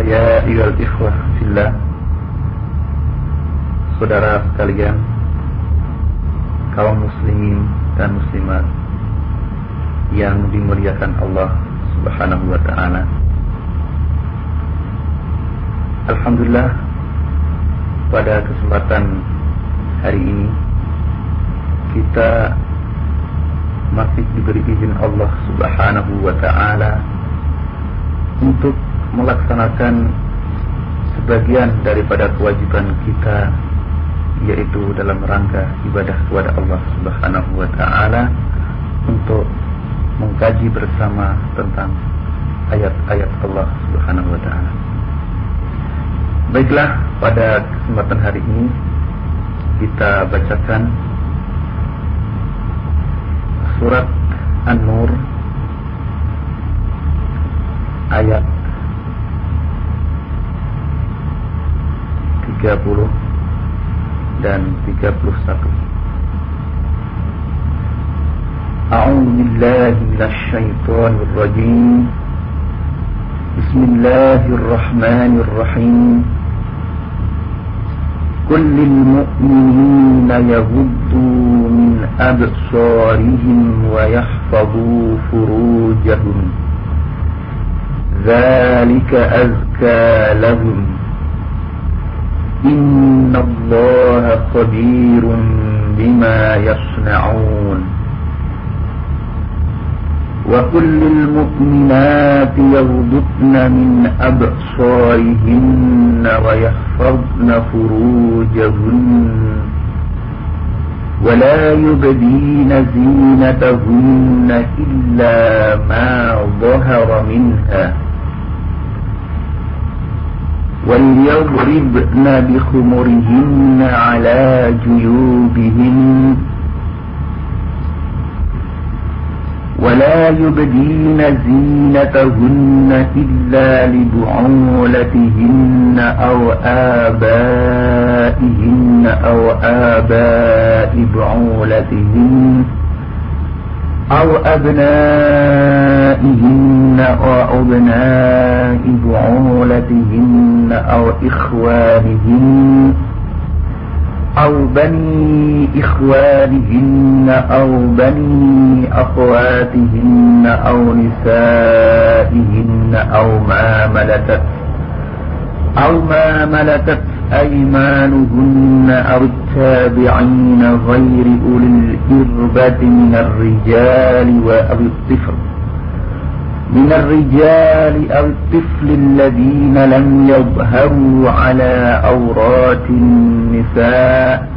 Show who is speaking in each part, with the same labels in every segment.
Speaker 1: Ya ayuhal ikhwah fillah. Saudara sekalian Kaum muslimin dan muslimat Yang dimuliakan Allah subhanahu wa ta'ala. Alhamdulillah Pada kesempatan hari ini Kita Masih diberi izin Allah subhanahu wa ta'ala Untuk melaksanakan sebagian daripada kewajiban kita yaitu dalam rangka ibadah kepada Allah Subhanahu wa taala untuk mengkaji bersama tentang ayat-ayat Allah Subhanahu wa taala. Baiklah, pada kesempatan hari ini kita bacakan surat An-Nur ayat 30 dan 31 A'udzu billahi minasy syaithanir rajim Bismillahirrahmanirrahim قل للمؤمنين يغضوا من أبصارهم ويحفظوا فروجهم ذلك أزكى لهم إن الله خبير بما يصنعون وكل المؤمنات يغضبن من أبصارهن ويحفظن فروجهن ولا يبدين زينتهن إلا ما ظهر منها وليضربن بخمرهن على جيوبهن ولا يبدين زينتهن إلا لبعولتهن أو آبائهن أو آباء بعولتهن. أو أبنائهن أو أبناء بعولتهن أو إخوانهن أو بني إخوانهن أو بني أخواتهن أو نسائهن أو ما ملكت أو ما ملكت أيمانهن أو التابعين غير أولي الإربة من الرجال أو الطفل. من الرجال أو الطفل الذين لم يظهروا على أورات النساء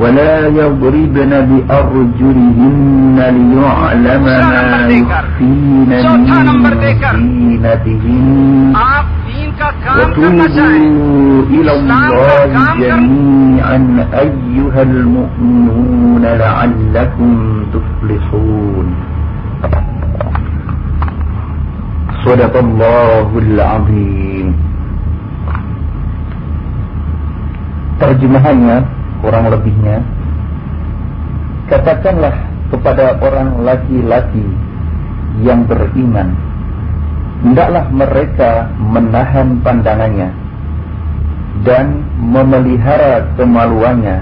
Speaker 1: ولا يضربن بأرجلهن ليعلم ما يخفين من زينتهن. وتوبوا إلى الله جميعا أيها المؤمنون لعلكم تفلحون صدق الله العظيم Terjemahannya kurang lebihnya Katakanlah kepada orang laki-laki yang beriman hendaklah mereka menahan pandangannya dan memelihara kemaluannya.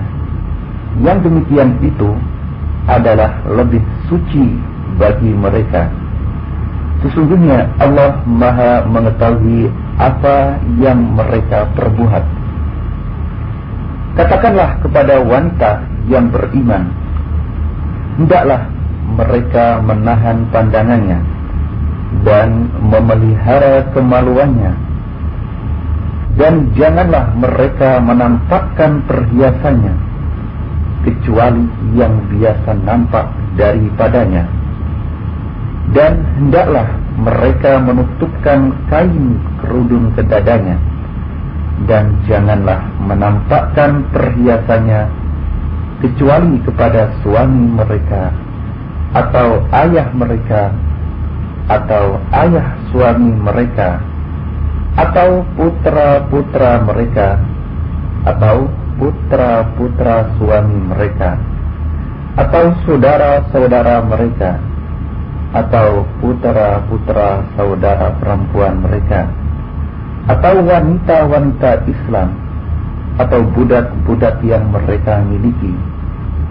Speaker 1: Yang demikian itu adalah lebih suci bagi mereka. Sesungguhnya Allah Maha mengetahui apa yang mereka perbuat. Katakanlah kepada wanita yang beriman, hendaklah mereka menahan pandangannya dan memelihara kemaluannya. Dan janganlah mereka menampakkan perhiasannya kecuali yang biasa nampak daripadanya. Dan hendaklah mereka menutupkan kain kerudung ke dadanya dan janganlah menampakkan perhiasannya kecuali kepada suami mereka atau ayah mereka atau ayah suami mereka atau putra-putra mereka atau putra-putra suami mereka atau saudara-saudara mereka atau putra-putra saudara perempuan mereka atau wanita-wanita Islam atau budak-budak yang mereka miliki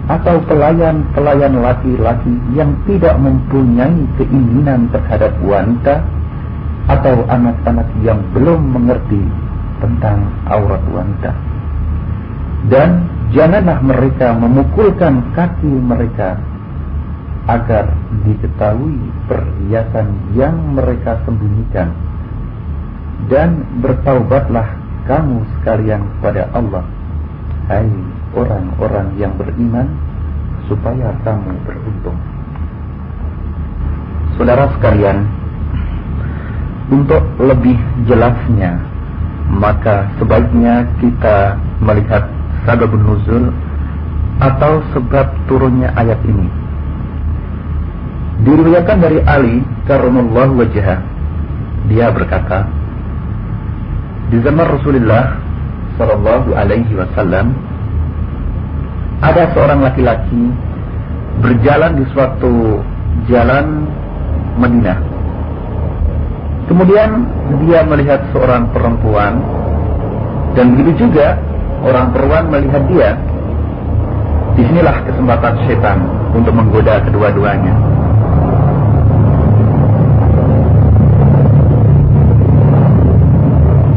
Speaker 1: atau pelayan-pelayan laki-laki yang tidak mempunyai keinginan terhadap wanita atau anak-anak yang belum mengerti tentang aurat wanita. Dan janganlah mereka memukulkan kaki mereka agar diketahui perhiasan yang mereka sembunyikan dan bertaubatlah kamu sekalian kepada Allah hai orang-orang yang beriman supaya kamu beruntung Saudara sekalian untuk lebih jelasnya maka sebaiknya kita melihat sababun nuzul atau sebab turunnya ayat ini Diriwayatkan dari Ali karramallahu wajah. Dia berkata, di zaman Rasulullah sallallahu alaihi wasallam ada seorang laki-laki berjalan di suatu jalan Madinah. Kemudian dia melihat seorang perempuan dan begitu juga orang perempuan melihat dia. Di sinilah kesempatan setan untuk menggoda kedua-duanya.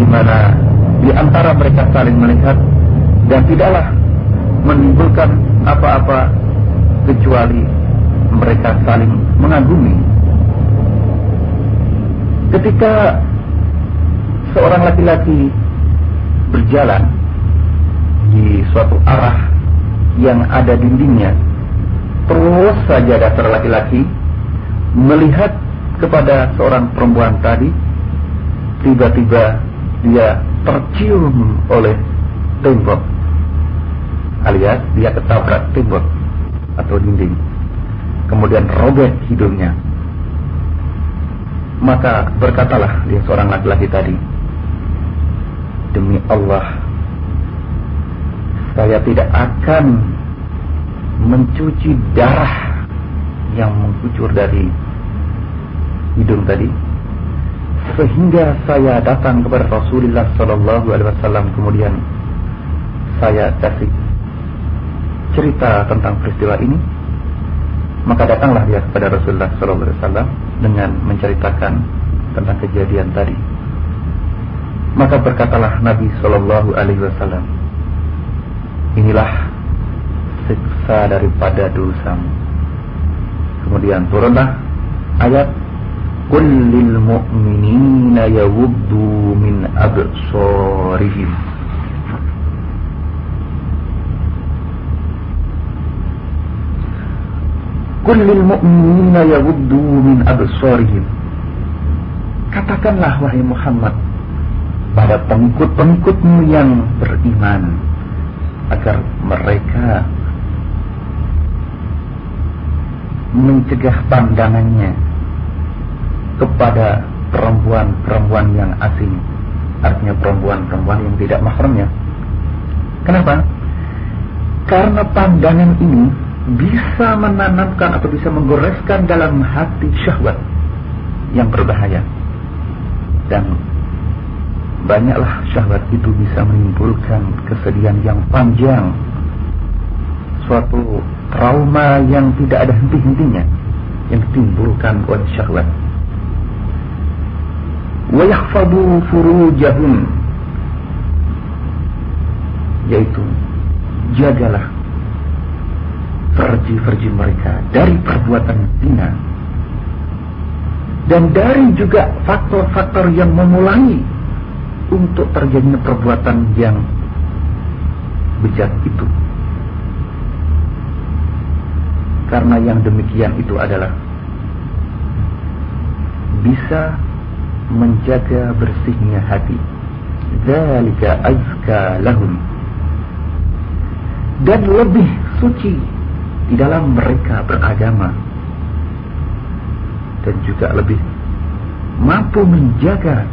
Speaker 1: mana di antara mereka saling melihat dan tidaklah menimbulkan apa-apa kecuali mereka saling mengagumi. Ketika seorang laki-laki berjalan di suatu arah yang ada dindingnya, terus saja dasar laki-laki melihat kepada seorang perempuan tadi, tiba-tiba dia tercium oleh tembok alias dia ketabrak tembok atau dinding. Kemudian robek hidungnya. Maka berkatalah dia seorang laki-laki tadi demi Allah saya tidak akan mencuci darah yang mengucur dari hidung tadi sehingga saya datang kepada Rasulullah Sallallahu Alaihi Wasallam. Kemudian saya kasih cerita tentang peristiwa ini maka datanglah dia kepada Rasulullah sallallahu alaihi wasallam dengan menceritakan tentang kejadian tadi. Maka berkatalah Nabi sallallahu alaihi wasallam inilah siksa daripada dosamu. Kemudian turunlah ayat Kullil mu'minina yawuddu min absarihim. Kul lil mu'minina yaguddu min absarihim. Katakanlah wahai Muhammad pada pengikut-pengikutmu yang beriman agar mereka mencegah pandangannya kepada perempuan-perempuan yang asing artinya perempuan-perempuan yang tidak mahramnya kenapa? karena pandangan ini bisa menanamkan atau bisa menggoreskan dalam hati syahwat yang berbahaya. Dan banyaklah syahwat itu bisa menimbulkan kesedihan yang panjang. Suatu trauma yang tidak ada henti-hentinya yang ditimbulkan oleh syahwat. Wa yahfadu yaitu jagalah farji-farji mereka dari perbuatan zina. Dan dari juga faktor-faktor yang memulai untuk terjadinya perbuatan yang bejat itu. Karena yang demikian itu adalah bisa menjaga bersihnya hati. Dan lebih suci di dalam mereka beragama. Dan juga lebih mampu menjaga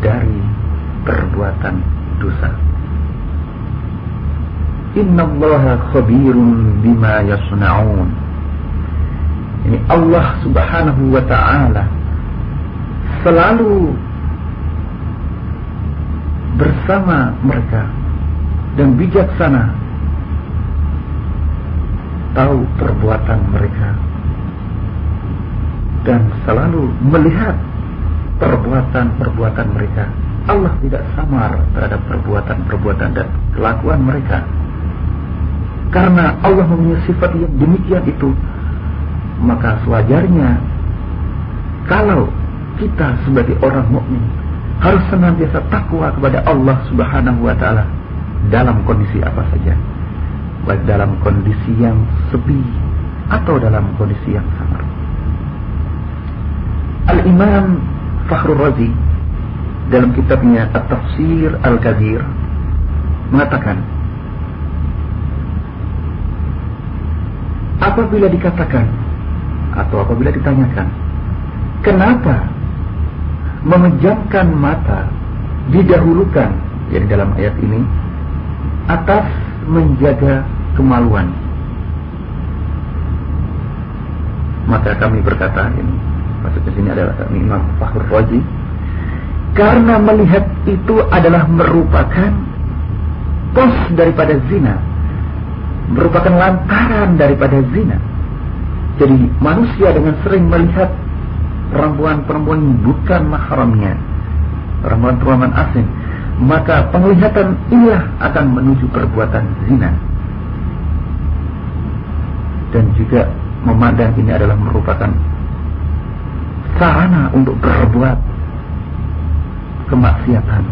Speaker 1: dari perbuatan dosa. Inna Allah khabirun bima yasna'un. Ini Allah subhanahu wa ta'ala selalu bersama mereka dan bijaksana tahu perbuatan mereka dan selalu melihat perbuatan-perbuatan mereka. Allah tidak samar terhadap perbuatan-perbuatan dan kelakuan mereka. Karena Allah mempunyai sifat yang demikian itu, maka sewajarnya kalau kita sebagai orang mukmin harus senantiasa takwa kepada Allah Subhanahu wa taala dalam kondisi apa saja. Baik dalam kondisi yang sepi atau dalam kondisi yang samar. Al-Imam Fakhrul Razi dalam kitabnya At-Tafsir Al-Kabir mengatakan apabila dikatakan atau apabila ditanyakan kenapa memejamkan mata didahulukan jadi dalam ayat ini atas menjaga kemaluan maka kami berkata ini maksudnya sini adalah Imam Fakhr Razi karena melihat itu adalah merupakan pos daripada zina merupakan lantaran daripada zina jadi manusia dengan sering melihat perempuan-perempuan bukan mahramnya, perempuan-perempuan asing, maka penglihatan inilah akan menuju perbuatan zina. Dan juga memandang ini adalah merupakan sarana untuk berbuat kemaksiatan.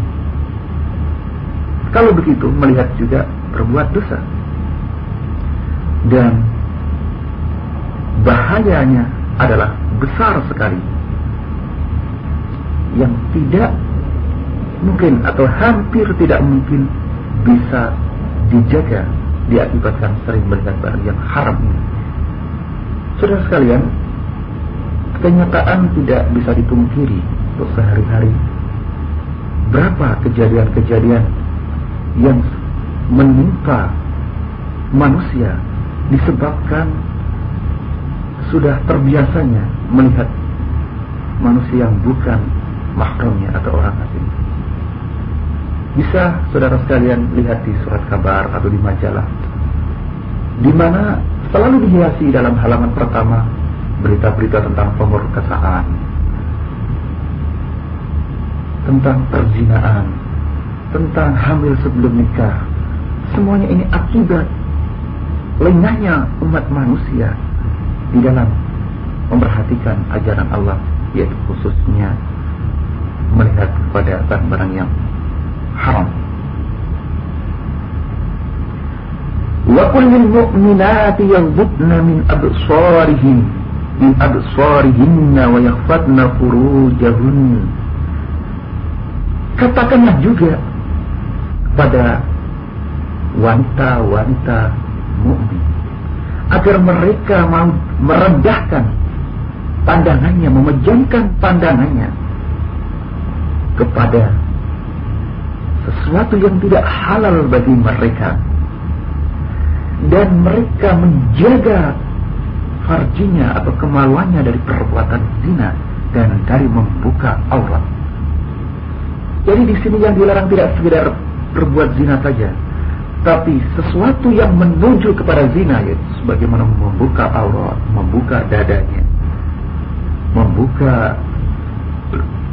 Speaker 1: Kalau begitu melihat juga berbuat dosa. Dan bahayanya adalah besar sekali yang tidak mungkin atau hampir tidak mungkin bisa dijaga diakibatkan sering melihat barang yang haram. Saudara sekalian, kenyataan tidak bisa dipungkiri untuk sehari-hari. Berapa kejadian-kejadian yang menimpa manusia disebabkan sudah terbiasanya melihat manusia yang bukan mahramnya atau orang asing. Bisa saudara sekalian lihat di surat kabar atau di majalah, di mana selalu dihiasi dalam halaman pertama berita-berita tentang pemerkosaan, tentang perzinaan, tentang hamil sebelum nikah. Semuanya ini akibat lengahnya umat manusia di dalam memperhatikan ajaran Allah yaitu khususnya melihat kepada barang-barang yang haram. Mu'minati yaghdudna min absarihim min absarihinna wa yakhfadna furujahun. Katakanlah juga pada wanita-wanita mukmin agar mereka mau merendahkan pandangannya, memejamkan pandangannya kepada sesuatu yang tidak halal bagi mereka dan mereka menjaga farjinya atau kemaluannya dari perbuatan zina dan dari membuka aurat. Jadi di sini yang dilarang tidak sekedar berbuat zina saja, tapi sesuatu yang menuju kepada zina yaitu sebagaimana membuka aurat, membuka dadanya, membuka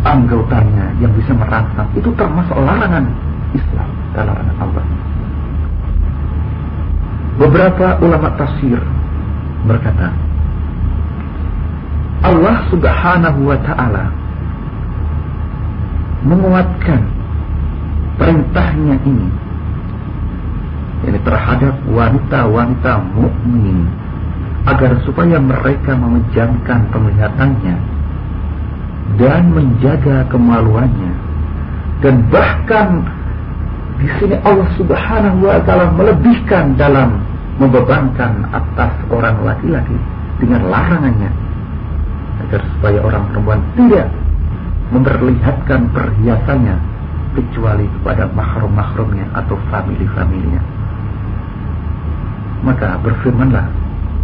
Speaker 1: anggotanya yang bisa merangsang itu termasuk larangan Islam larangan Allah. Beberapa ulama tafsir berkata, Allah Subhanahu wa taala menguatkan perintahnya ini ini terhadap wanita-wanita mukmin agar supaya mereka memejamkan penglihatannya dan menjaga kemaluannya. Dan bahkan di sini Allah Subhanahu wa taala melebihkan dalam membebankan atas orang laki-laki dengan larangannya agar supaya orang perempuan tidak memperlihatkan perhiasannya kecuali kepada mahrum-mahrumnya atau famili-familinya. Maka berfirmanlah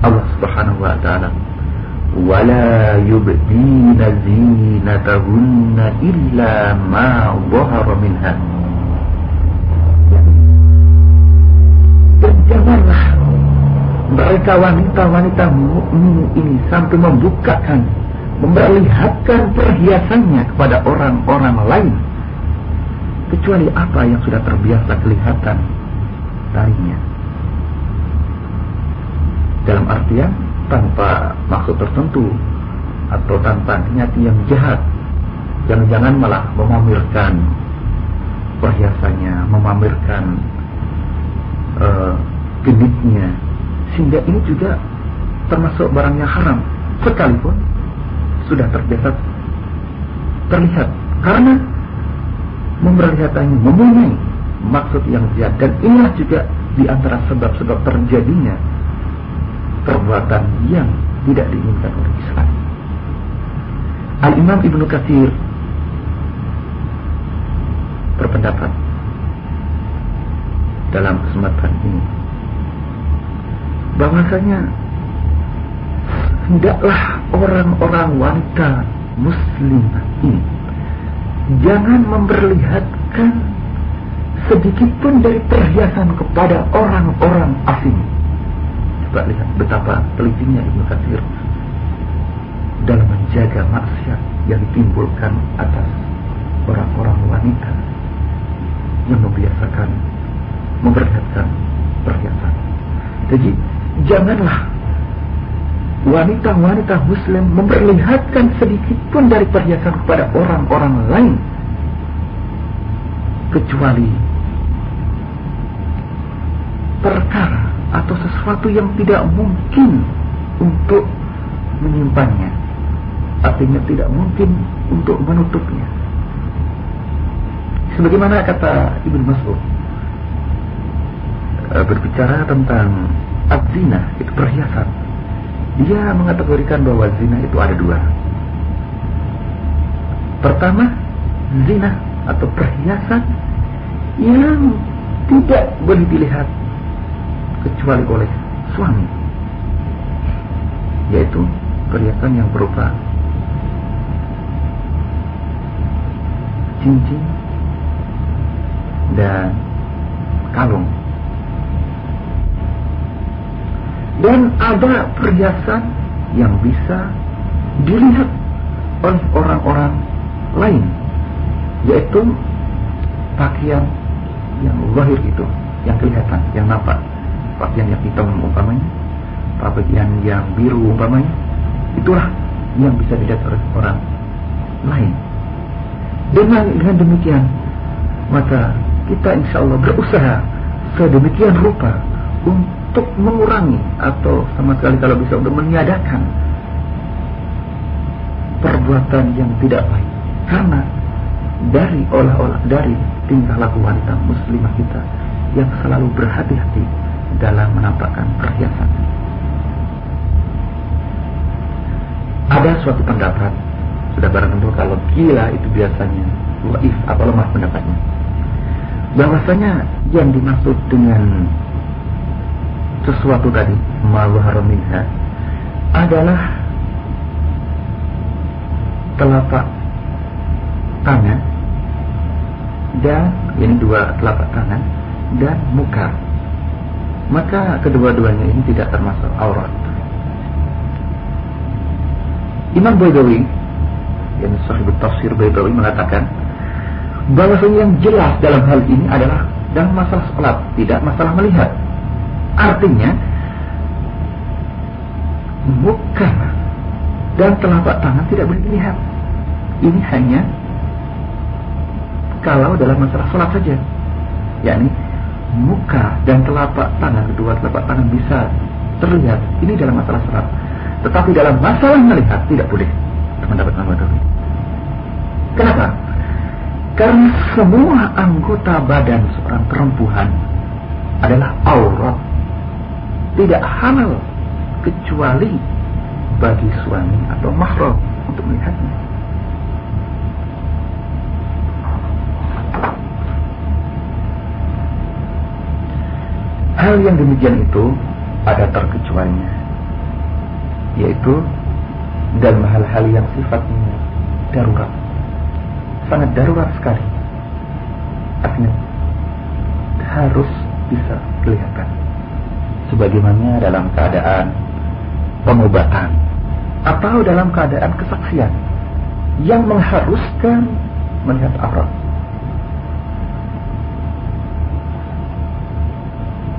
Speaker 1: Allah Subhanahu wa taala wala yubdina zinatahunna illa ma dhahara minha mereka wanita-wanita mukmin ini sampai membukakan, memperlihatkan perhiasannya kepada orang-orang lain, kecuali apa yang sudah terbiasa kelihatan darinya. Dalam artian tanpa maksud tertentu atau tanpa niat yang jahat, jangan-jangan malah memamerkan perhiasannya, memamerkan uh, genitnya, sehingga ini juga termasuk barang yang haram. Sekalipun sudah terbiasa terlihat. Karena memperlihatannya mempunyai maksud yang jahat dan inilah juga di antara sebab-sebab terjadinya perbuatan yang tidak diinginkan oleh Islam. Al-Imam Ibnu Katsir berpendapat dalam kesempatan ini bahwasanya hendaklah orang-orang wanita muslim ini jangan memperlihatkan sedikit pun dari perhiasan kepada orang-orang asing. Coba lihat betapa telitinya Ibnu Katsir dalam menjaga maksiat yang ditimbulkan atas orang-orang wanita yang membiasakan memperlihatkan perhiasan. Jadi janganlah wanita-wanita muslim memperlihatkan sedikit pun dari perhiasan kepada orang-orang lain. Kecuali perkara atau sesuatu yang tidak mungkin untuk menyimpannya. Artinya tidak mungkin untuk menutupnya. Sebagaimana kata Ibnu Mas'ud eh, berbicara tentang adzina itu perhiasan. Dia mengategorikan bahwa zina itu ada dua. Pertama zina atau perhiasan yang tidak boleh dilihat kecuali oleh suami yaitu perhiasan yang berupa cincin dan kalung dan ada perhiasan yang bisa dilihat oleh orang-orang lain yaitu pakaian yang lahir itu yang kelihatan, yang nampak. Pakaian yang hitam umpamanya pakaian yang biru umpamanya itulah yang bisa dilihat oleh orang lain. Dengan, dengan demikian maka kita insya Allah berusaha sedemikian rupa untuk mengurangi atau sama sekali kalau bisa untuk meniadakan perbuatan yang tidak baik karena dari olah-olah dari tingkah laku wanita muslimah kita yang selalu berhati-hati dalam menampakkan perhiasan. Ada suatu pendapat sudah barang tentu kalau gila itu biasanya waif atau lemah pendapatnya. Bahwasanya yang dimaksud dengan sesuatu tadi malu minha adalah telapak tangan dan ini dua telapak tangan dan muka. Maka kedua-duanya ini tidak termasuk aurat. Imam Baydawi yang sahib tafsir Baydawi mengatakan bahwasanya yang jelas dalam hal ini adalah dalam masalah sholat tidak masalah melihat artinya muka dan telapak tangan tidak boleh dilihat. Ini hanya kalau dalam masalah sholat saja. Yakni muka dan telapak tangan kedua telapak tangan bisa terlihat. Ini dalam masalah sholat. Tetapi dalam masalah melihat tidak boleh. Teman-teman teman kenapa? karena semua anggota badan seorang perempuan adalah aurat tidak halal kecuali bagi suami atau mahram untuk melihatnya. Hal yang demikian itu ada terkecualinya yaitu dalam hal-hal yang sifatnya darurat. Sangat darurat sekali. Artinya harus bisa kelihatan sebagaimana dalam keadaan pengobatan atau dalam keadaan kesaksian yang mengharuskan melihat aurat.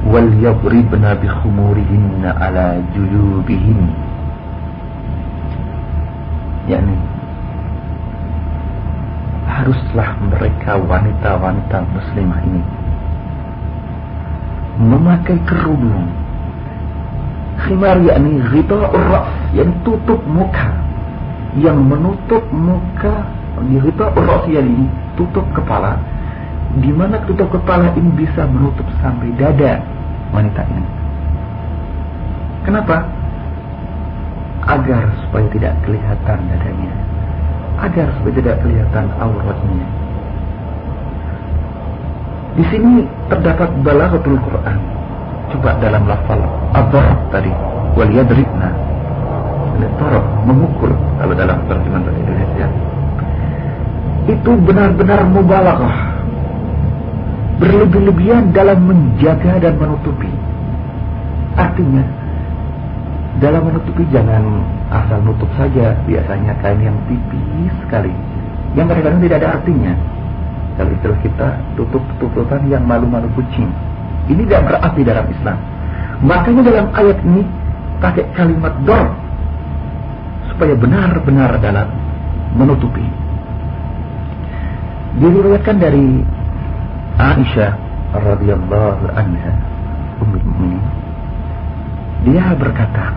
Speaker 1: Wal yadribna bi khumurihinna ala julubihin. yakni haruslah mereka wanita-wanita muslimah ini memakai kerudung. Khimar yakni ghita'ur ras yang tutup muka. Yang menutup muka di ghita'ur ras yakni tutup kepala. Di mana tutup kepala ini bisa menutup sampai dada wanita ini. Kenapa? Agar supaya tidak kelihatan dadanya. Agar supaya tidak kelihatan auratnya di sini terdapat balaghatul Quran. Coba dalam lafal adhar tadi wal yadribna. Tarab memukul kalau dalam terjemahan bahasa Indonesia. Itu benar-benar mubalaghah. Berlebih-lebihan dalam menjaga dan menutupi. Artinya dalam menutupi jangan asal nutup saja biasanya kain yang tipis sekali yang kadang-kadang tidak ada artinya kalau istilah kita tutup-tutupan yang malu-malu kucing. Ini tidak berarti dalam Islam. Makanya dalam ayat ini pakai kalimat dor supaya benar-benar dalam menutupi. Diriwayatkan dari Aisyah radhiyallahu anha ummul mukminin dia berkata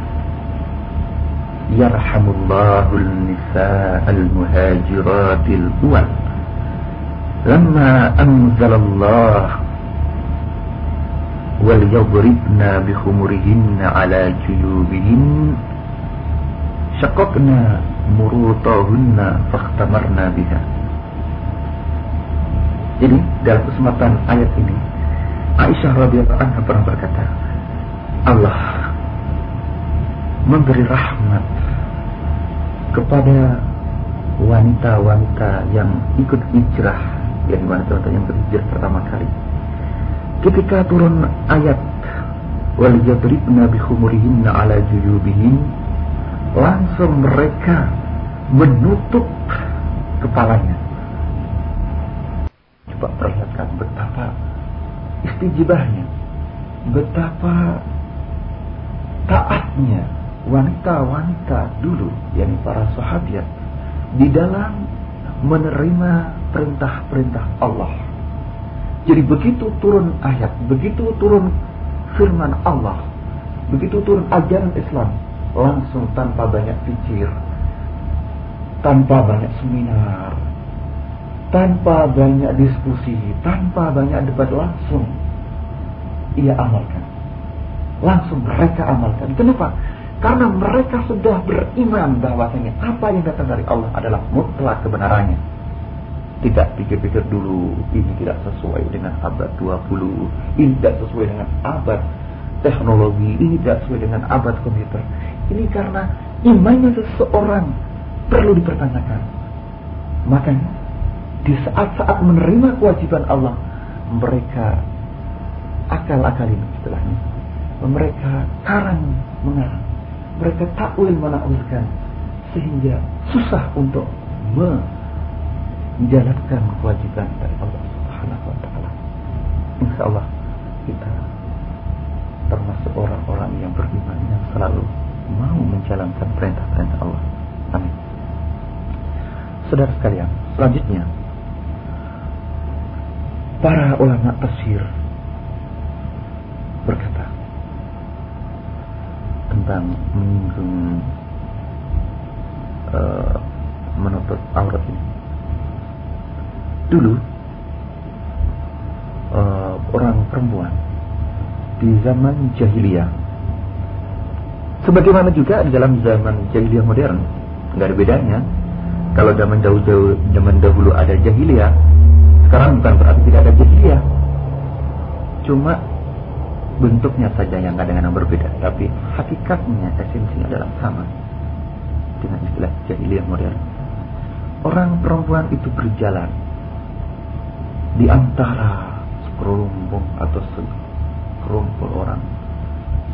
Speaker 1: Yarhamullahu an-nisa al-muhajiratil awwal لما أنزل الله وليضربن بخمرهن على جيوبهن شققنا مروطهن فاختمرنا بها Jadi dalam kesempatan ayat ini Aisyah radhiyallahu anha pernah berkata Allah memberi rahmat kepada wanita-wanita yang ikut hijrah yang mana contoh yang pertama kali. Ketika turun ayat wal yadribna bi khumurihinna ala juyubihin langsung mereka menutup kepalanya. Coba perlihatkan betapa istijibahnya betapa taatnya wanita-wanita dulu yakni para sahabat di dalam menerima perintah-perintah Allah. Jadi begitu turun ayat, begitu turun firman Allah, begitu turun ajaran Islam, langsung tanpa banyak pikir, tanpa banyak seminar, tanpa banyak diskusi, tanpa banyak debat langsung ia amalkan. Langsung mereka amalkan. Kenapa? Karena mereka sudah beriman bahwasanya apa yang datang dari Allah adalah mutlak kebenarannya. Tidak pikir-pikir dulu, ini tidak sesuai dengan abad 20, ini tidak sesuai dengan abad teknologi, ini tidak sesuai dengan abad komputer. Ini karena imannya seseorang perlu dipertanyakan. Makanya di saat-saat menerima kewajiban Allah, mereka akal-akalin istilahnya. Mereka karang mengarang mereka takwil menakwilkan sehingga susah untuk menjalankan kewajiban dari Allah Subhanahu wa taala. Insyaallah kita termasuk orang-orang yang beriman yang selalu mau menjalankan perintah-perintah Allah. Amin. Saudara sekalian, selanjutnya para ulama tafsir berkata tentang menyinggung uh, menutup aurat ini. Dulu uh, orang perempuan di zaman jahiliyah, sebagaimana juga di dalam zaman jahiliyah modern, nggak ada bedanya. Kalau zaman dahulu, zaman dahulu ada jahiliyah, sekarang bukan berarti tidak ada jahiliyah. Cuma bentuknya saja yang kadang yang berbeda tapi hakikatnya esensinya adalah sama dengan istilah jahiliyah modern orang perempuan itu berjalan di antara sekerumpung atau sekerumpul orang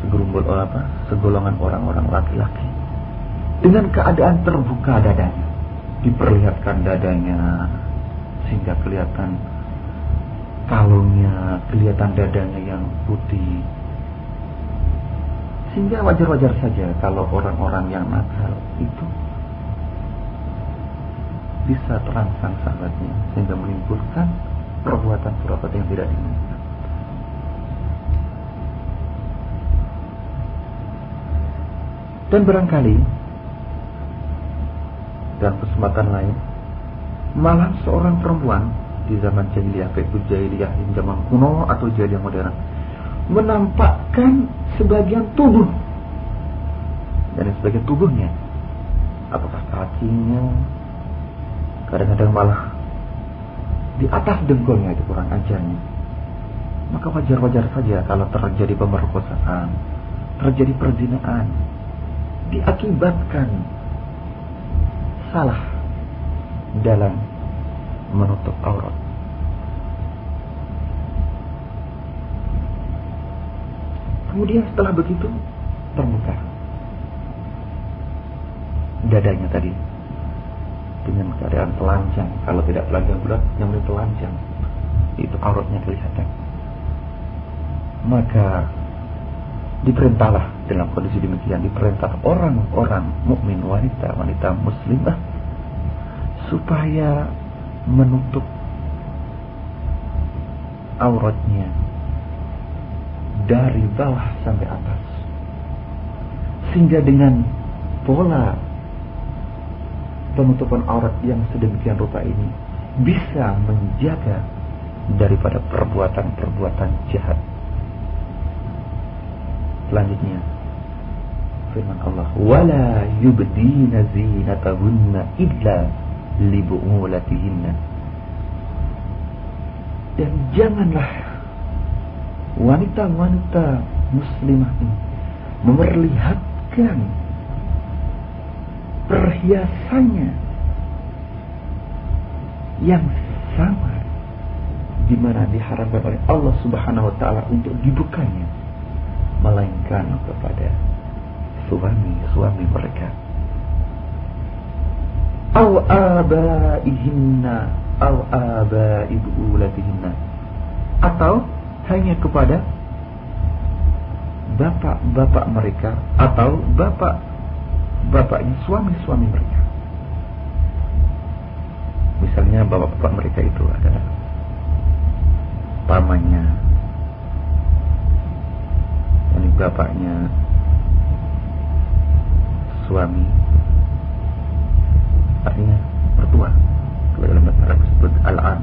Speaker 1: segerumbul apa? Segolongan orang-orang laki-laki. Dengan keadaan terbuka dadanya diperlihatkan dadanya sehingga kelihatan kalungnya kelihatan dadanya yang putih. Sehingga wajar-wajar saja kalau orang-orang yang nakal itu bisa terangsang sahabatnya sehingga menimbulkan perbuatan-perbuatan yang tidak diinginkan. Dan barangkali dalam kesempatan lain malah seorang perempuan di zaman jahiliyah baik itu jahiliyah yang zaman kuno atau jahiliyah modern menampakkan sebagian tubuh. Dan sebagian tubuhnya apakah kakinya kadang-kadang malah di atas dengkulnya itu kurang ajarnya maka wajar-wajar saja kalau terjadi pemerkosaan terjadi perzinaan diakibatkan salah dalam menutup aurat. Kemudian setelah begitu terbuka dadanya tadi dengan keadaan telanjang. Kalau tidak telanjang bulat, yang telanjang itu auratnya kelihatan. Maka diperintahlah dalam kondisi demikian diperintah orang-orang mukmin wanita wanita muslimah supaya menutup auratnya dari bawah sampai atas sehingga dengan pola penutupan aurat yang sedemikian rupa ini bisa menjaga daripada perbuatan-perbuatan jahat Selanjutnya firman Allah, "Wala yubdina zinatahunna illa li bu'ulatihinna." Dan janganlah wanita-wanita muslimah ini memperlihatkan perhiasannya yang sama di mana diharapkan oleh Allah Subhanahu wa taala untuk dibukanya melainkan kepada suami-suami mereka. Aw abaihinna aw abai buulatihinna atau hanya kepada bapak-bapak mereka atau bapak-bapaknya suami-suami mereka. Misalnya bapak-bapak mereka itu adalah pamannya, ini bapaknya suami artinya mertua. Kalau dalam bahasa Arab disebut al-an.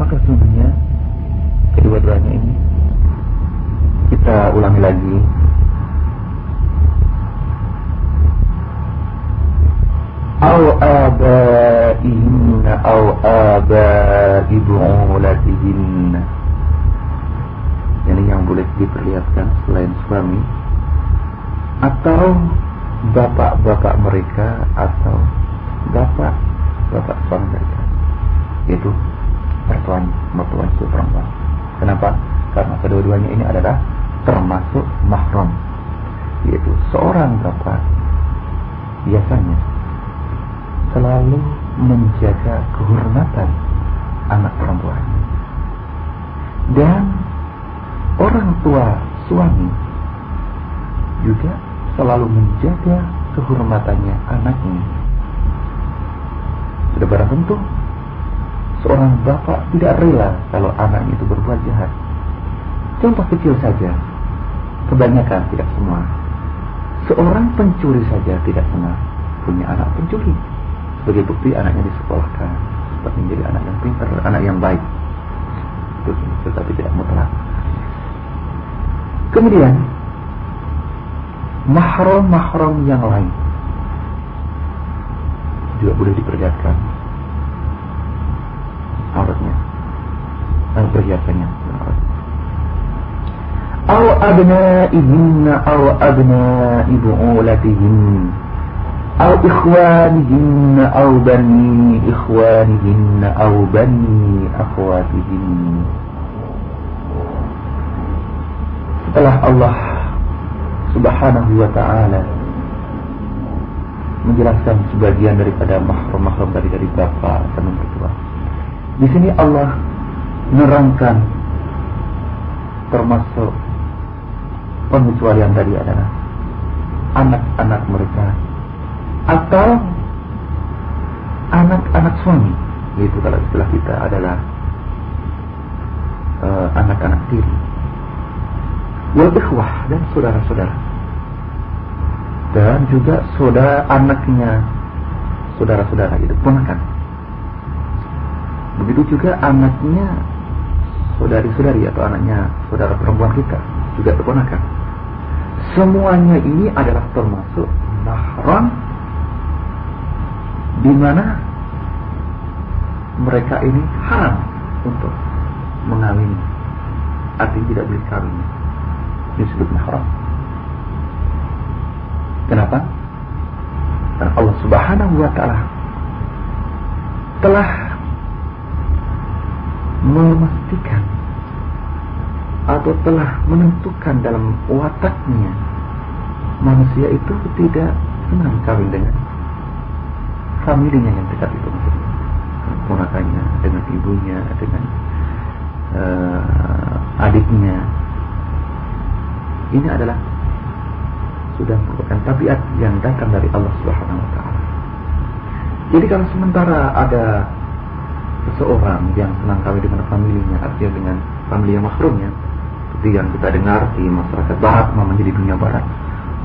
Speaker 1: Maka sesungguhnya kedua-duanya ini kita ulangi lagi أو آبائهن أو آباء بعولتهن ini yang boleh diperlihatkan selain suami atau bapak-bapak mereka atau bapak-bapak suami mereka itu pertuan mertuan itu perempuan kenapa? karena kedua-duanya ini adalah termasuk mahram yaitu seorang bapak biasanya selalu menjaga kehormatan anak perempuan dan orang tua suami juga selalu menjaga kehormatannya anaknya. Sudah barang tentu seorang bapak tidak rela kalau anaknya itu berbuat jahat. Contoh kecil saja, kebanyakan tidak semua. Seorang pencuri saja tidak pernah punya anak pencuri sebagai bukti anaknya disekolahkan dapat menjadi anak yang pintar anak yang baik tetapi tidak mutlak kemudian mahram-mahram yang lain juga boleh diperlihatkan auratnya dan perhiasannya Aw abna'ihinna aw abna'i bu'ulatihinna أو إخوانهن أو بني إخوانهن أو بني أخواتهن setelah Allah Subhanahu wa taala menjelaskan sebagian daripada mahram-mahram dari dari bapak dan mertua. Di sini Allah menerangkan termasuk pengecualian tadi adalah anak-anak mereka atau anak-anak suami. Yaitu kalau istilah kita adalah uh, anak-anak tiri. Wal ikhwah dan saudara-saudara. Dan juga saudara anaknya saudara-saudara itu ponakan. Begitu juga anaknya saudari-saudari atau anaknya saudara perempuan kita juga keponakan semuanya ini adalah termasuk mahram di mana mereka ini haram untuk mengawini. Artinya tidak boleh kawin disebut mahram Kenapa? Karena Allah Subhanahu wa taala telah memastikan atau telah menentukan dalam wataknya manusia itu tidak senang kawin dengan familinya yang dekat itu ponakannya dengan ibunya dengan uh, adiknya ini adalah sudah merupakan tabiat yang datang dari Allah Subhanahu wa taala. Jadi kalau sementara ada seseorang yang senang kawin dengan familinya, artinya dengan famili yang mahramnya, seperti yang kita dengar di masyarakat barat, namanya di dunia barat,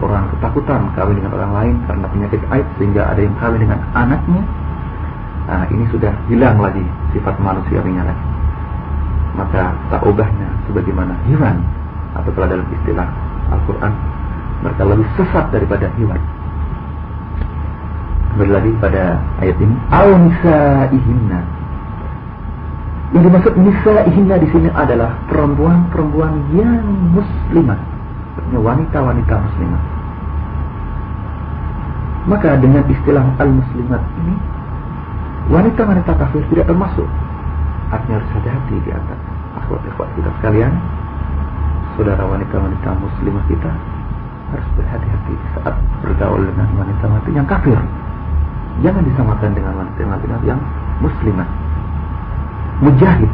Speaker 1: orang ketakutan kawin dengan orang lain karena penyakit aib sehingga ada yang kawin dengan anaknya. Nah, ini sudah hilang lagi sifat manusiawinya lagi. Maka tak ubahnya sebagaimana hewan atau kalau dalam istilah Al-Quran mereka lebih sesat daripada hewan. Berlari pada ayat ini, al nisaihinna. Yang dimaksud nisaihinna di sini adalah perempuan-perempuan yang muslimah, wanita-wanita muslimah. Maka dengan istilah al-muslimat ini, wanita-wanita kafir tidak termasuk. Artinya harus hati-hati di atas akhwat-akhwat kita sekalian, saudara wanita-wanita muslimah kita, harus berhati-hati saat bergaul dengan wanita-wanita yang kafir. Jangan disamakan dengan wanita-wanita yang muslimah. Mujahid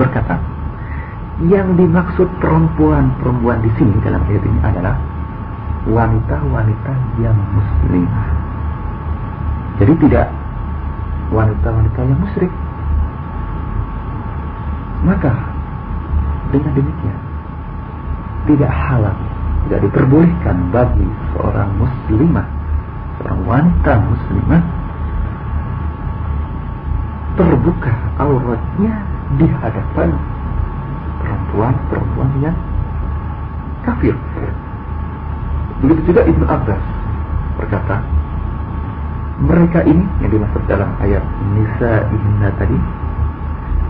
Speaker 1: berkata, yang dimaksud perempuan-perempuan di sini dalam ayat ini adalah wanita-wanita yang muslimah. Jadi tidak wanita-wanita yang musyrik. Maka dengan demikian tidak halal tidak diperbolehkan bagi seorang muslimah, seorang wanita muslimah terbuka auratnya di hadapan perempuan-perempuan yang kafir. Begitu juga Ibnu Abbas berkata, mereka ini yang dimaksud dalam ayat Nisa Inna tadi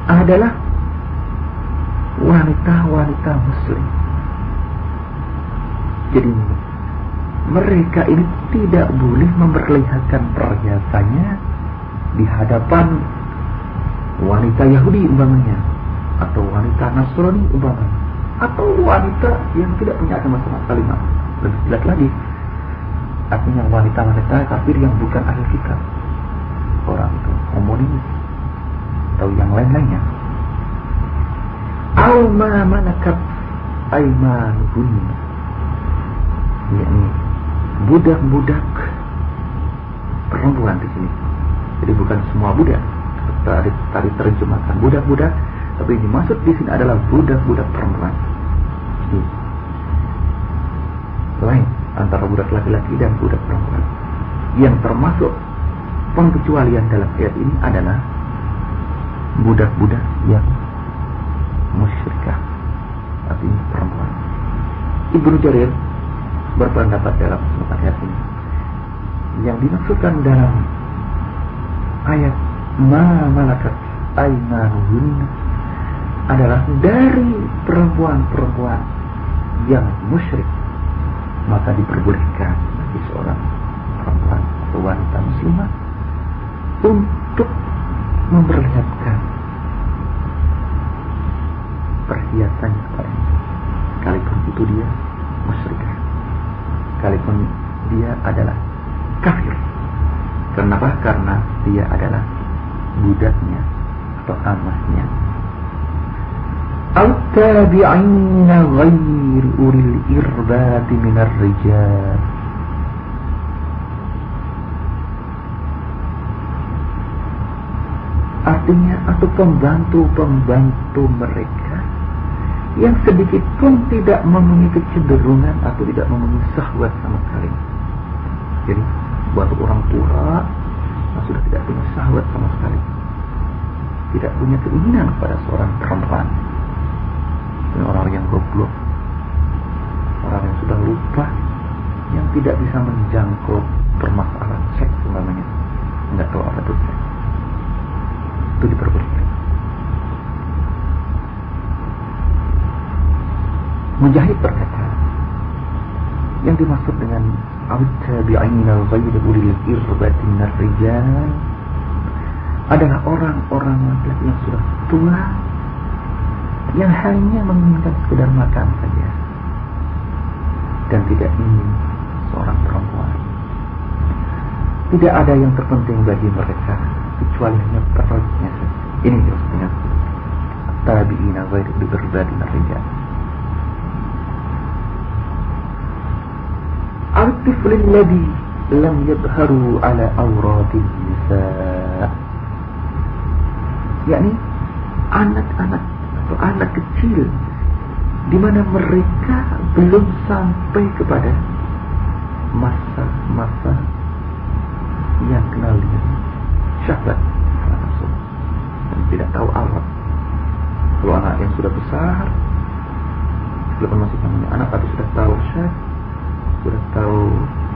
Speaker 1: adalah wanita-wanita muslim jadi mereka ini tidak boleh memperlihatkan perhiasannya di hadapan wanita Yahudi umpamanya atau wanita Nasrani umpamanya atau wanita yang tidak punya agama sama sekali lebih jelas lagi. Artinya wanita-wanita kafir yang bukan ahli kitab. Orang itu komunis atau yang lain-lainnya. Alma manakat aimanuhunna yakni budak-budak perempuan di sini. Jadi bukan semua budak. Tadi terjemahkan budak-budak, tapi yang dimaksud di sini adalah budak-budak perempuan. Jadi, lain antara budak laki-laki dan budak perempuan. Yang termasuk pengecualian dalam ayat ini adalah budak-budak yang musyrikah artinya perempuan. Ibnu Jarir berpendapat dalam ayat ini. Yang dimaksudkan dalam ayat ma malakat aimanuhun adalah dari perempuan-perempuan yang musyrik maka diperbolehkan bagi seorang perempuan atau wanita muslimah untuk memperlihatkan perhiasannya kepada sekalipun tentu dia musyrik. Sekalipun dia adalah kafir. Kenapa? Karena dia adalah budaknya atau amahnya. التابعين غير أولي الإرباب من الرجال Artinya atau pembantu-pembantu mereka yang sedikit pun tidak memenuhi kecenderungan atau tidak memenuhi sahwat sama sekali. Jadi buat orang tua yang sudah tidak punya sahwat sama sekali, tidak punya keinginan kepada seorang perempuan, ini orang yang goblok, orang yang sudah lupa, yang tidak bisa menjangkau permasalahan seks umpamanya, nggak tahu apa itu seks. Itu diperbolehkan. Mujahid berkata, yang dimaksud dengan minar rijal adalah orang-orang laki-laki yang sudah tua yang hanya menginginkan sekedar makan saja dan tidak ingin seorang perempuan. Tidak ada yang terpenting bagi mereka kecuali hanya perutnya. Ini maksudnya tabi'ina ghair berbadi rijal. Al-tifl alladhi lam yadharu ala awratin nisa. yakni anak-anak anak kecil di mana mereka belum sampai kepada masa-masa yang kenal dengan syahwat dan tidak tahu aurat. Kalau anak yang sudah besar, belum masih namanya anak tapi sudah tahu syah, sudah tahu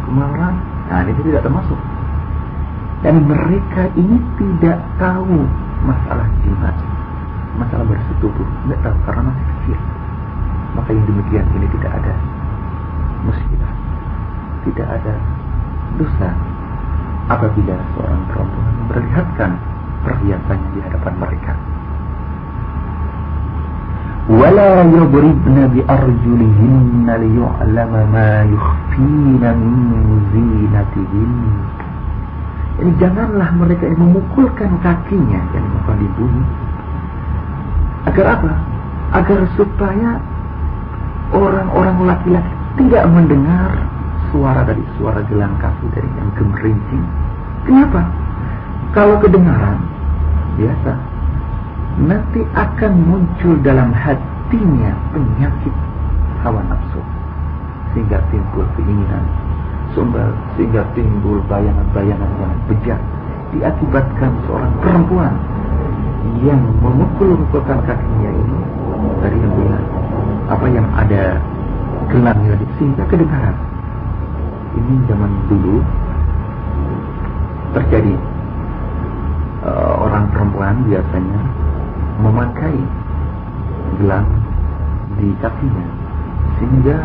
Speaker 1: kemaran, nah ini tidak termasuk. Dan mereka ini tidak tahu masalah jimat, masalah bersetubuh, tidak tahu karena masih kecil. Maka yang demikian ini tidak ada musibah, tidak ada dosa apabila seorang perempuan memperlihatkan perhiasannya di hadapan mereka. ولا يضربن بأرجلهن ليعلم ما يخفين من زينتهن Ini janganlah mereka yang memukulkan kakinya yang bukan di bumi. Agar apa? Agar supaya orang-orang laki-laki tidak mendengar suara dari suara gelang kaki dari yang gemerincing. Kenapa? Kalau kedengaran biasa, nanti akan muncul dalam hatinya penyakit hawa nafsu sehingga timbul keinginan sumber sehingga timbul bayangan-bayangan yang bejat diakibatkan seorang perempuan yang memukul-mukulkan kakinya ini dari yang bilang apa yang ada gelangnya sehingga kedengaran. Ini zaman dulu terjadi uh, orang perempuan biasanya memakai gelang di kakinya sehingga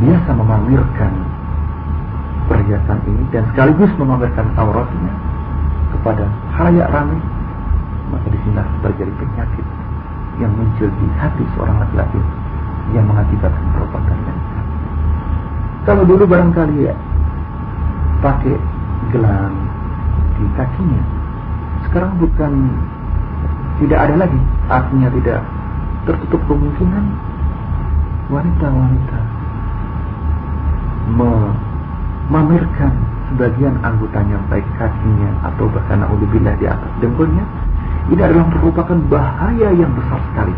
Speaker 1: biasa memamerkan perhiasan ini dan sekaligus memamerkan auratnya kepada halayak ramai maka di sini terjadi penyakit yang muncul di hati seorang laki-laki yang mengakibatkan perbuatan yang kalau dulu barangkali ya pakai gelang di kakinya, sekarang bukan tidak ada lagi, artinya tidak tertutup kemungkinan wanita-wanita memamerkan sebagian anggotanya baik kakinya atau bahkan naudzubillah di atas dengkulnya ini adalah merupakan bahaya yang besar sekali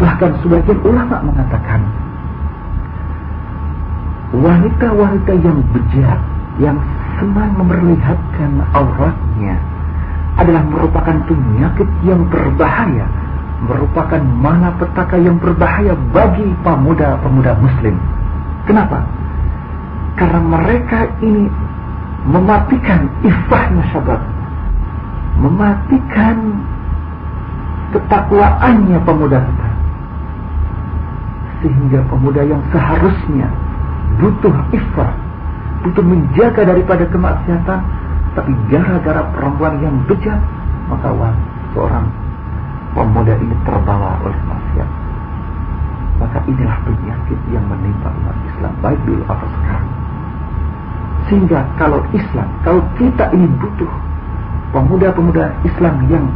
Speaker 1: bahkan sebagian ulama mengatakan wanita-wanita yang bejat, yang senang memperlihatkan auratnya adalah merupakan penyakit yang berbahaya, merupakan malapetaka yang berbahaya bagi pemuda-pemuda muslim. Kenapa? Karena mereka ini mematikan ifahnya syabab. Mematikan ketakwaannya pemuda kita. Sehingga pemuda yang seharusnya butuh iffah, butuh menjaga daripada kemaksiatan, tapi gara-gara perempuan yang bejat, maka wah, seorang pemuda ini terbawa oleh maksiat. Maka inilah penyakit yang menimpa umat Islam baik dulu atau sekarang. Sehingga kalau Islam, kalau kita ini butuh pemuda-pemuda Islam yang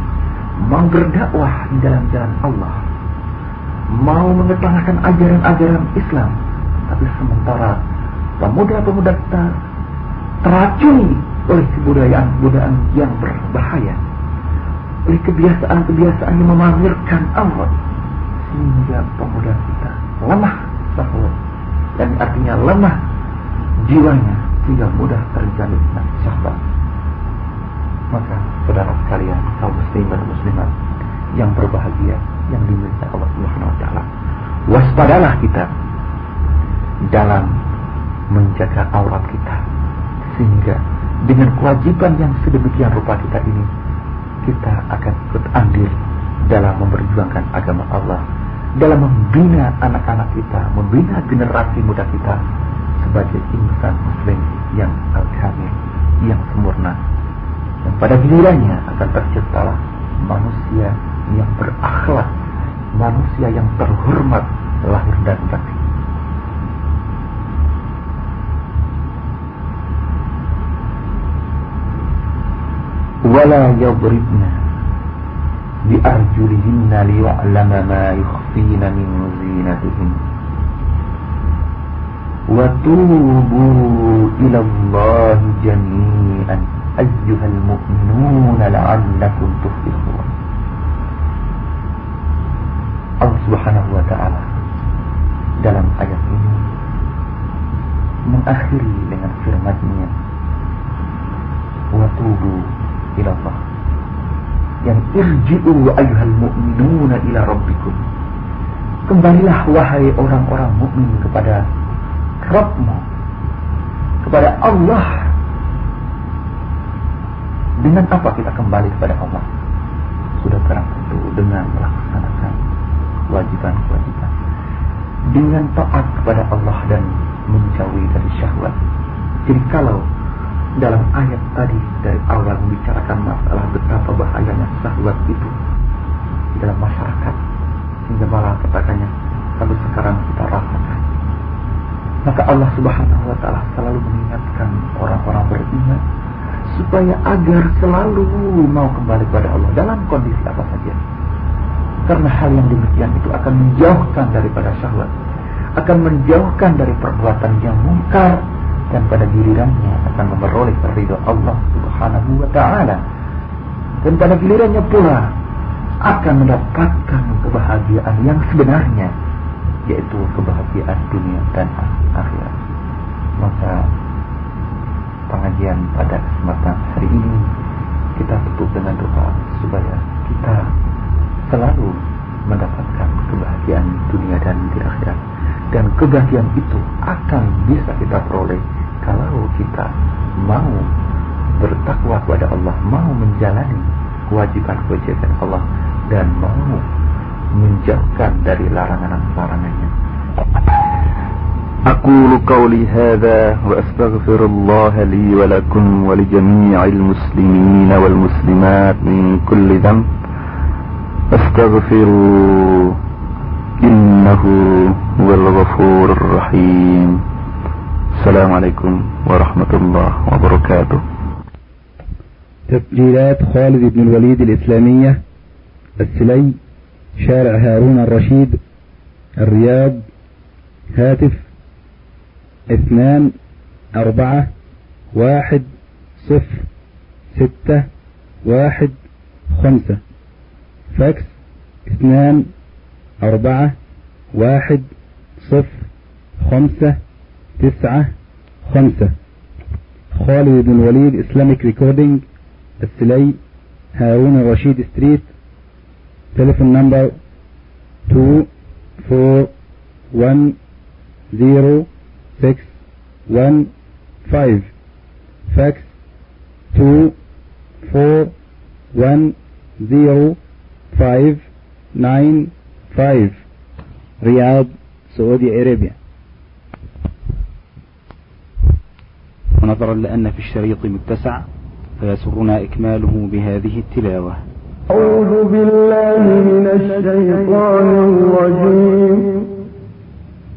Speaker 1: mau berdakwah di dalam jalan Allah, mau mengetengahkan ajaran-ajaran Islam, tapi sementara pemuda-pemuda kita teracuni oleh kebudayaan-kebudayaan yang berbahaya, oleh kebiasaan-kebiasaan yang memamerkan Allah, sehingga pemuda kita lemah bahwa dan artinya lemah jiwanya sehingga mudah terjalin syahwat. Maka saudara sekalian kaum muslim dan muslimat yang berbahagia yang dimiliki Allah Subhanahu wa taala. Waspadalah kita dalam menjaga aurat kita sehingga dengan kewajiban yang sedemikian rupa kita ini kita akan ikut andil dalam memperjuangkan agama Allah dalam membina anak-anak kita membina generasi muda kita sebagai insan muslim yang al-kamil yang sempurna dan pada gilirannya akan terciptalah manusia yang berakhlak manusia yang terhormat lahir dan batin. Wala yadribna bi arjulihinna liya'lama ma yukhfina min zinatihin wa tubu ila Allah jami'an ayyuhal mu'minun la'allakum tuflihun Allah subhanahu wa dalam ayat ini mengakhiri dengan firman-Nya. Wa ila Allah. Yang irji'u ayyuhal mu'minuna ila rabbikum. Kembalilah wahai orang-orang mukmin kepada Rabbmu kepada Allah dengan apa kita kembali kepada Allah? Sudah terang tentu dengan melaksanakan kewajiban-kewajiban. Dengan taat kepada Allah dan menjauhi dari syahwat. Jadi kalau dalam ayat tadi dari awal membicarakan masalah betapa bahayanya syahwat itu di dalam masyarakat sehingga malah katakannya tapi sekarang kita rasakan. Maka Allah subhanahu wa ta'ala selalu mengingatkan orang-orang beriman supaya agar selalu mau kembali kepada Allah dalam kondisi apa saja karena hal yang demikian itu akan menjauhkan daripada syahwat akan menjauhkan dari perbuatan yang mungkar dan pada gilirannya akan memperoleh ridho Allah Subhanahu wa taala. Dan pada gilirannya pula akan mendapatkan kebahagiaan yang sebenarnya yaitu kebahagiaan dunia dan akhirat. Maka pengajian pada kesempatan hari ini kita tutup dengan doa supaya kita selalu mendapatkan kebahagiaan dunia dan di akhirat dan kebahagiaan itu akan bisa kita peroleh kalau kita mau bertakwa kepada Allah, mau menjalani kewajiban-kewajiban Allah dan mau menjauhkan dari larangan-larangannya.
Speaker 2: أقول قولي هذا وأستغفر الله لي ولكم ولجميع المسلمين والمسلمات من كل ذنب. أستغفروا إنه هو الغفور الرحيم. السلام عليكم ورحمة الله وبركاته.
Speaker 3: تسجيلات خالد بن الوليد الإسلامية السلي شارع هارون الرشيد الرياض هاتف اثنان أربعة واحد صفر ستة واحد خمسة. فاكس اثنان أربعة واحد صفر خمسة تسعة خمسة. خالد بن وليد إسلاميك ريكوردينج السلي هارون الرشيد ستريت تليفون نمبر six one five. Fax two four one zero five nine five. Riyadh, Saudi Arabia. ونظرا لأن في الشريط متسع فيسرنا إكماله بهذه التلاوة.
Speaker 4: أعوذ بالله من الشيطان الرجيم.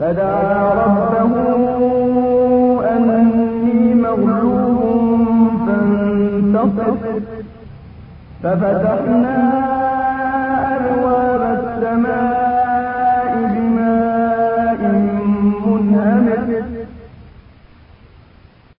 Speaker 4: فدعا ربه أني مغلوب فانتصر. ففتحنا